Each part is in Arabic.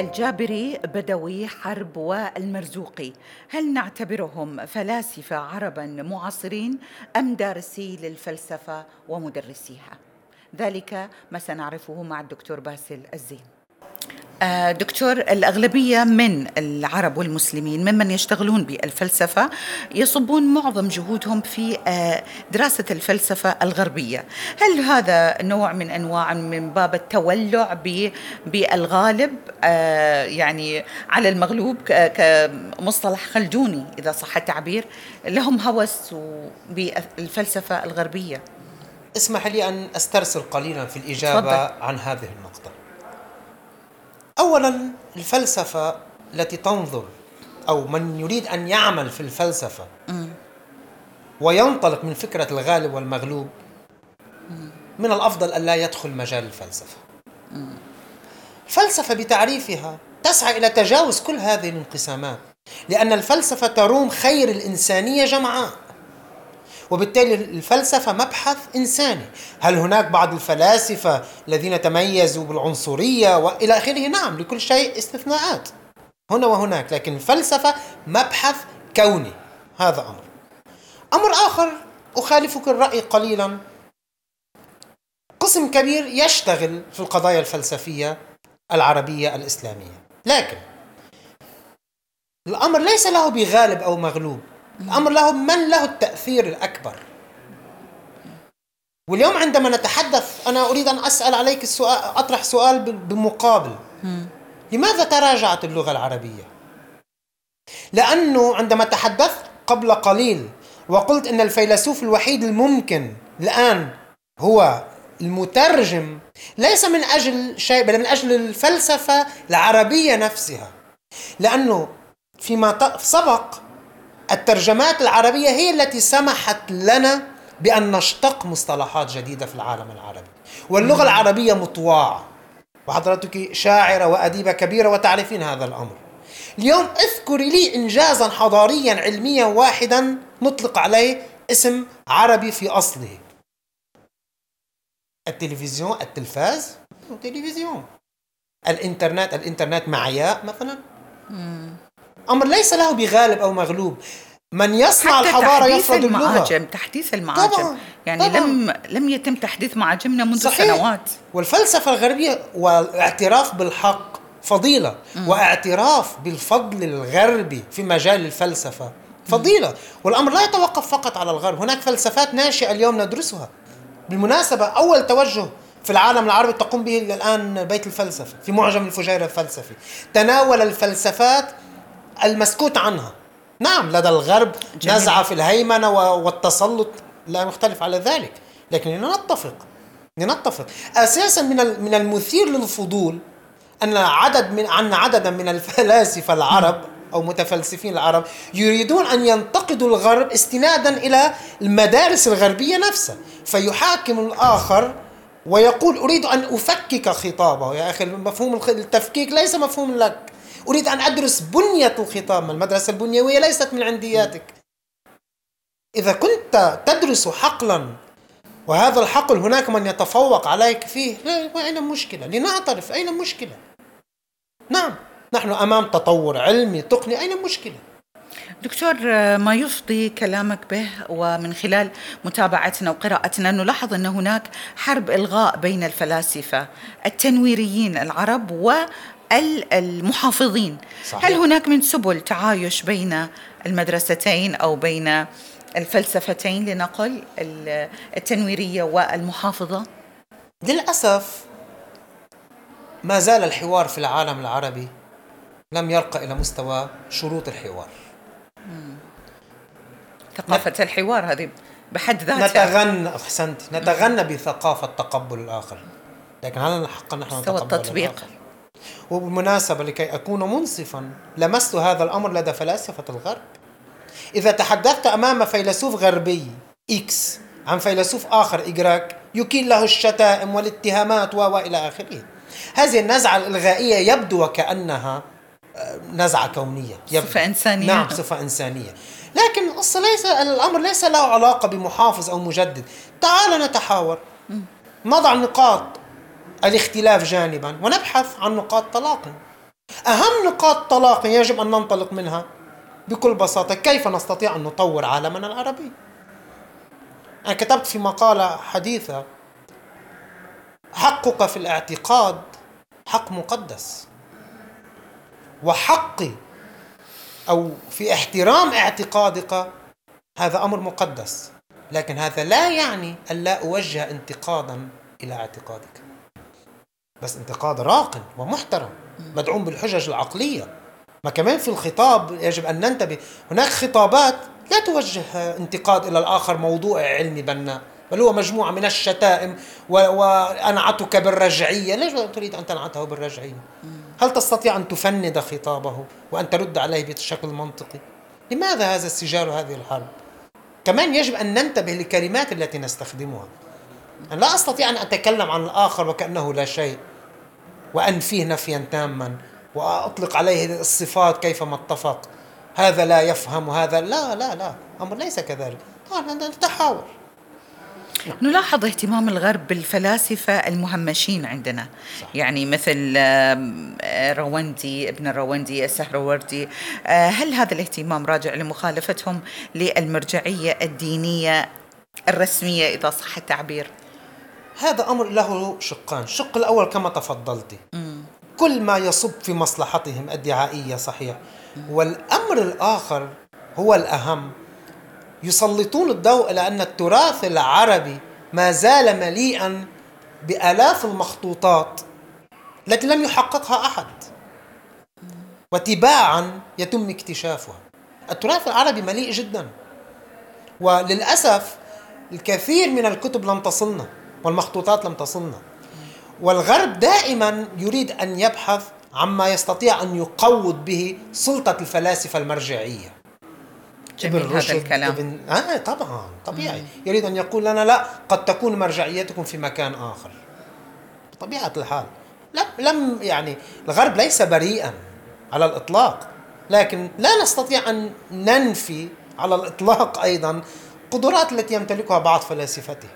الجابري بدوي حرب والمرزوقي. هل نعتبرهم فلاسفة عربا معاصرين أم دارسي للفلسفة ومدرسيها؟ ذلك ما سنعرفه مع الدكتور باسل الزين. دكتور الأغلبية من العرب والمسلمين ممن يشتغلون بالفلسفة يصبون معظم جهودهم في آه، دراسة الفلسفة الغربية. هل هذا نوع من أنواع من باب التولع بالغالب؟ آه، يعني على المغلوب كمصطلح خلدوني إذا صح التعبير لهم هوس بالفلسفة الغربية. اسمح لي أن أسترسل قليلا في الإجابة فضل. عن هذه النقطة. اولا الفلسفة التي تنظر أو من يريد أن يعمل في الفلسفة وينطلق من فكرة الغالب والمغلوب من الأفضل الا يدخل مجال الفلسفة. الفلسفة بتعريفها تسعى إلى تجاوز كل هذه الانقسامات لأن الفلسفة تروم خير الإنسانية جمعاء. وبالتالي الفلسفة مبحث إنساني. هل هناك بعض الفلاسفة الذين تميزوا بالعنصرية وإلى آخره؟ نعم لكل شيء استثناءات. هنا وهناك لكن الفلسفة مبحث كوني. هذا أمر. أمر آخر أخالفك الرأي قليلا. قسم كبير يشتغل في القضايا الفلسفية العربية الإسلامية. لكن الأمر ليس له بغالب أو مغلوب. الأمر له من له التأثير الأكبر. واليوم عندما نتحدث أنا أريد أن أسأل عليك السؤال أطرح سؤال بمقابل. لماذا تراجعت اللغة العربية؟ لأنه عندما تحدثت قبل قليل وقلت أن الفيلسوف الوحيد الممكن الآن هو المترجم ليس من أجل شيء بل من أجل الفلسفة العربية نفسها. لأنه فيما سبق الترجمات العربية هي التي سمحت لنا بأن نشتق مصطلحات جديدة في العالم العربي. واللغة العربية مطواعة. وحضرتك شاعرة وأديبة كبيرة وتعرفين هذا الأمر. اليوم اذكري لي إنجازا حضاريا علميا واحدا نطلق عليه اسم عربي في أصله. التلفزيون التلفاز التلفزيون الإنترنت الإنترنت معياء مثلا. أمر ليس له بغالب أو مغلوب. من يصنع حتى الحضارة يفرض اللغة. المعاجم تحديث المعاجم طبعا يعني طبعا. لم لم يتم تحديث معاجمنا منذ صحيح. سنوات. والفلسفة الغربية والاعتراف بالحق فضيلة م. واعتراف بالفضل الغربي في مجال الفلسفة فضيلة. والأمر لا يتوقف فقط على الغرب. هناك فلسفات ناشئة اليوم ندرسها. بالمناسبة أول توجه في العالم العربي تقوم به الآن بيت الفلسفة في معجم الفجيره الفلسفي. تناول الفلسفات المسكوت عنها. نعم لدى الغرب جميل. نزعة في الهيمنة والتسلط لا مختلف على ذلك لكن لنتفق لنتفق. أساسا من من المثير للفضول أن عدد من أن عددا من الفلاسفة العرب أو متفلسفين العرب يريدون أن ينتقدوا الغرب استنادا إلى المدارس الغربية نفسها. فيحاكم الآخر ويقول أريد أن أفكك خطابه. يا أخي مفهوم التفكيك ليس مفهوم لك. أريد أن أدرس بنية الخطاب المدرسة البنيوية ليست من عندياتك. إذا كنت تدرس حقلا وهذا الحقل هناك من يتفوق عليك فيه لا أين المشكلة؟ لنعترف أين المشكلة؟ نعم نحن أمام تطور علمي تقني أين المشكلة؟ دكتور ما يفضي كلامك به ومن خلال متابعتنا وقراءتنا نلاحظ أن هناك حرب إلغاء بين الفلاسفة التنويريين العرب المحافظين. صحيح. هل هناك من سبل تعايش بين المدرستين أو بين الفلسفتين لنقل التنويرية والمحافظة؟ للأسف ما زال الحوار في العالم العربي لم يرقى إلى مستوى شروط الحوار. ثقافة نت... الحوار هذه بحد ذاتها. نتغنى أحسنت. نتغنى بثقافة تقبل الآخر. لكن هل حقا نحن نتقبل التطبيق. الآخر؟ وبالمناسبة لكي أكون منصفا لمست هذا الأمر لدى فلاسفة الغرب. إذا تحدثت أمام فيلسوف غربي إكس عن فيلسوف آخر إجراك يكيل له الشتائم والاتهامات وإلى آخره. هذه النزعة الإلغائية يبدو وكأنها آه، نزعة كونية. يبدو. صفة إنسانية. نعم صفة إنسانية. لكن القصة ليس الأمر ليس له علاقة بمحافظ أو مجدد. تعال نتحاور. نضع نقاط الاختلاف جانبا ونبحث عن نقاط تلاق أهم نقاط طلاق يجب أن ننطلق منها بكل بساطة كيف نستطيع أن نطور عالمنا العربي؟ أنا كتبت في مقالة حديثة حقك في الاعتقاد حق مقدس. وحقي أو في احترام اعتقادك هذا أمر مقدس. لكن هذا لا يعني أن لا أوجه انتقادا إلى اعتقادك. بس انتقاد راق ومحترم مدعوم بالحجج العقلية. ما كمان في الخطاب يجب أن ننتبه هناك خطابات لا توجه انتقاد إلى الآخر موضوع علمي بناء بل هو مجموعة من الشتائم وأنعتك بالرجعية. ليش تريد أن تنعته بالرجعية؟ هل تستطيع أن تفند خطابه وأن ترد عليه بشكل منطقي؟ لماذا هذا السجال وهذه الحرب؟ كمان يجب أن ننتبه للكلمات التي نستخدمها. أنا لا أستطيع أن أتكلم عن الآخر وكأنه لا شيء. وأنفيه نفيا تاما وأطلق عليه الصفات كيفما اتفق. هذا لا يفهم وهذا لا لا لا أمر ليس كذلك. نتحاور نلاحظ اهتمام الغرب بالفلاسفة المهمشين عندنا. صح. يعني مثل روندي ابن الروندي السهروردي. آه، هل هذا الاهتمام راجع لمخالفتهم للمرجعية الدينية الرسمية إذا صح التعبير؟ هذا أمر له شقان. الشق الأول كما تفضلتي كل ما يصب في مصلحتهم الدعائية صحيح. والأمر الآخر هو الأهم. يسلطون الضوء على أن التراث العربي ما زال مليئا بآلاف المخطوطات التي لم يحققها أحد. وتباعا يتم اكتشافها. التراث العربي مليء جدا. وللأسف الكثير من الكتب لم تصلنا. والمخطوطات لم تصلنا. والغرب دائما يريد أن يبحث عما يستطيع أن يقوض به سلطة الفلاسفة المرجعية. جميل هذا الكلام. ابن... آه طبعا طبيعي. مم. يريد أن يقول لنا لا قد تكون مرجعيتكم في مكان آخر. بطبيعة الحال. لم لم يعني الغرب ليس بريئا على الإطلاق لكن لا نستطيع أن ننفي على الإطلاق أيضا القدرات التي يمتلكها بعض فلاسفته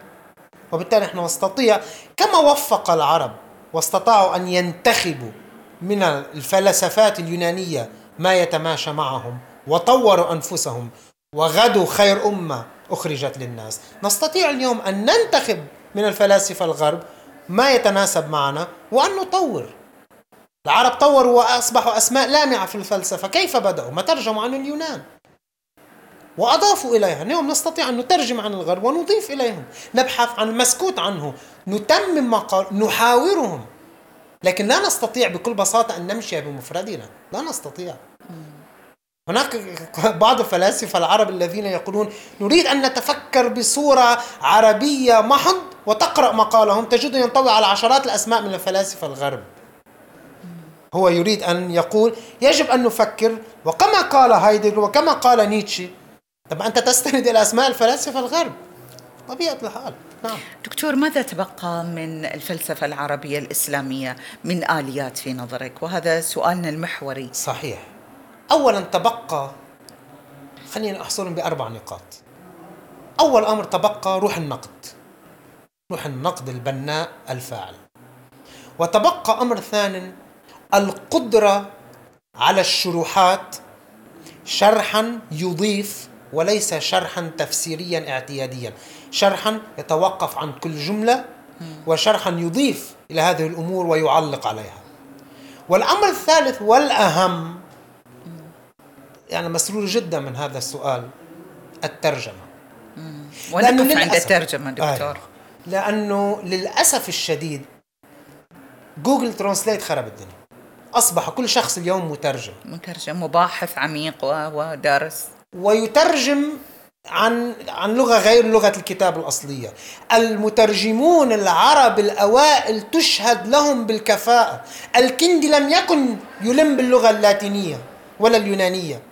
وبالتالي نحن نستطيع كما وفق العرب واستطاعوا أن ينتخبوا من الفلسفات اليونانية ما يتماشى معهم وطوروا أنفسهم وغدوا خير أمة أخرجت للناس. نستطيع اليوم أن ننتخب من الفلاسفة الغرب ما يتناسب معنا وأن نطور. العرب طوروا وأصبحوا أسماء لامعة في الفلسفة. كيف بدأوا؟ ما ترجموا عن اليونان. واضافوا إليها. اليوم نستطيع أن نترجم عن الغرب ونضيف إليهم. نبحث عن المسكوت عنه. نتمم ما قال نحاورهم. لكن لا نستطيع بكل بساطة أن نمشي بمفردنا. لا نستطيع. هناك بعض الفلاسفة العرب الذين يقولون نريد أن نتفكر بصورة عربية. محض وتقرأ مقالهم. تجد ينطوي على عشرات الأسماء من الفلاسفة الغرب. هو يريد أن يقول يجب أن نفكر. وكما قال هايدغر وكما قال نيتشه طب أنت تستند إلى أسماء الفلاسفة الغرب. طبيعة الحال. نعم. دكتور ماذا تبقى من الفلسفة العربية الإسلامية من آليات في نظرك؟ وهذا سؤالنا المحوري. صحيح. اولا تبقى خلينا احصرهم بأربع نقاط. أول أمر تبقى روح النقد. روح النقد البناء الفاعل. وتبقى أمر ثاني القدرة على الشروحات شرحا يضيف وليس شرحا تفسيريا اعتياديا. شرحا يتوقف عن كل جملة وشرحا يضيف إلى هذه الأمور ويعلق عليها. والأمر الثالث والأهم يعني مسرور جدا من هذا السؤال الترجمة. ونقف عند الترجمة دكتور. آه. لأنه للأسف الشديد Google Translate خرب الدنيا. أصبح كل شخص اليوم مترجم. مترجم وباحث عميق ودارس. ويترجم عن عن لغة غير لغة الكتاب الأصلية. المترجمون العرب الأوائل تشهد لهم بالكفاءة. الكندي لم يكن يلم باللغة اللاتينية ولا اليونانية.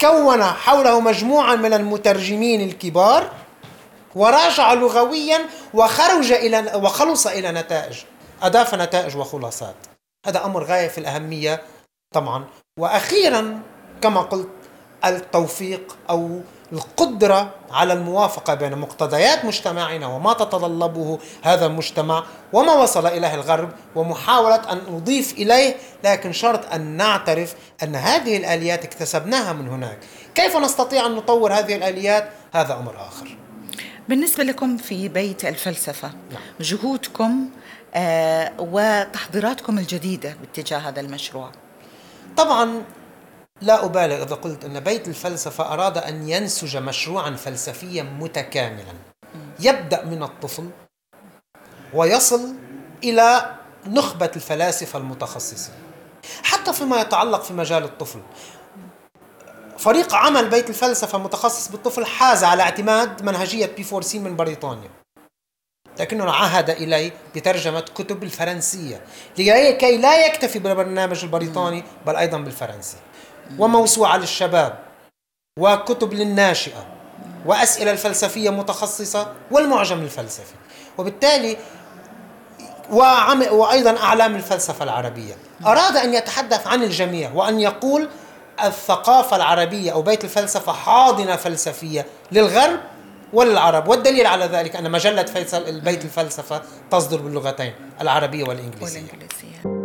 كون حوله مجموعة من المترجمين الكبار وراجع لغويا وخرج إلى وخلص إلى نتائج. أضاف نتائج وخلاصات. هذا أمر غاية في الأهمية طبعا. وأخيرا كما قلت التوفيق أو القدرة على الموافقة بين مقتضيات مجتمعنا وما تتطلبه هذا المجتمع وما وصل إليه الغرب ومحاولة أن نضيف إليه لكن شرط أن نعترف أن هذه الآليات اكتسبناها من هناك. كيف نستطيع أن نطور هذه الآليات؟ هذا أمر آخر. بالنسبة لكم في بيت الفلسفة نعم. جهودكم آه وتحضيراتكم الجديدة باتجاه هذا المشروع. طبعا لا أبالغ إذا قلت أن بيت الفلسفة أراد أن ينسج مشروعا فلسفيا متكاملا. يبدأ من الطفل ويصل إلى نخبة الفلاسفة المتخصصين. حتى فيما يتعلق في مجال الطفل. فريق عمل بيت الفلسفة المتخصص بالطفل حاز على اعتماد منهجية بي 4 سي من بريطانيا. لكنه عهد إلي بترجمة كتب الفرنسية. لكي لا يكتفي بالبرنامج البريطاني بل أيضا بالفرنسي. وموسوعة للشباب وكتب للناشئة وأسئلة الفلسفية متخصصة والمعجم الفلسفي. وبالتالي وأيضا أعلام الفلسفة العربية. أراد أن يتحدث عن الجميع وأن يقول الثقافة العربية أو بيت الفلسفة حاضنة فلسفية للغرب وللعرب. والدليل على ذلك أن مجلة فيصل البيت الفلسفة تصدر باللغتين العربية والإنجليزية, والإنجليزية.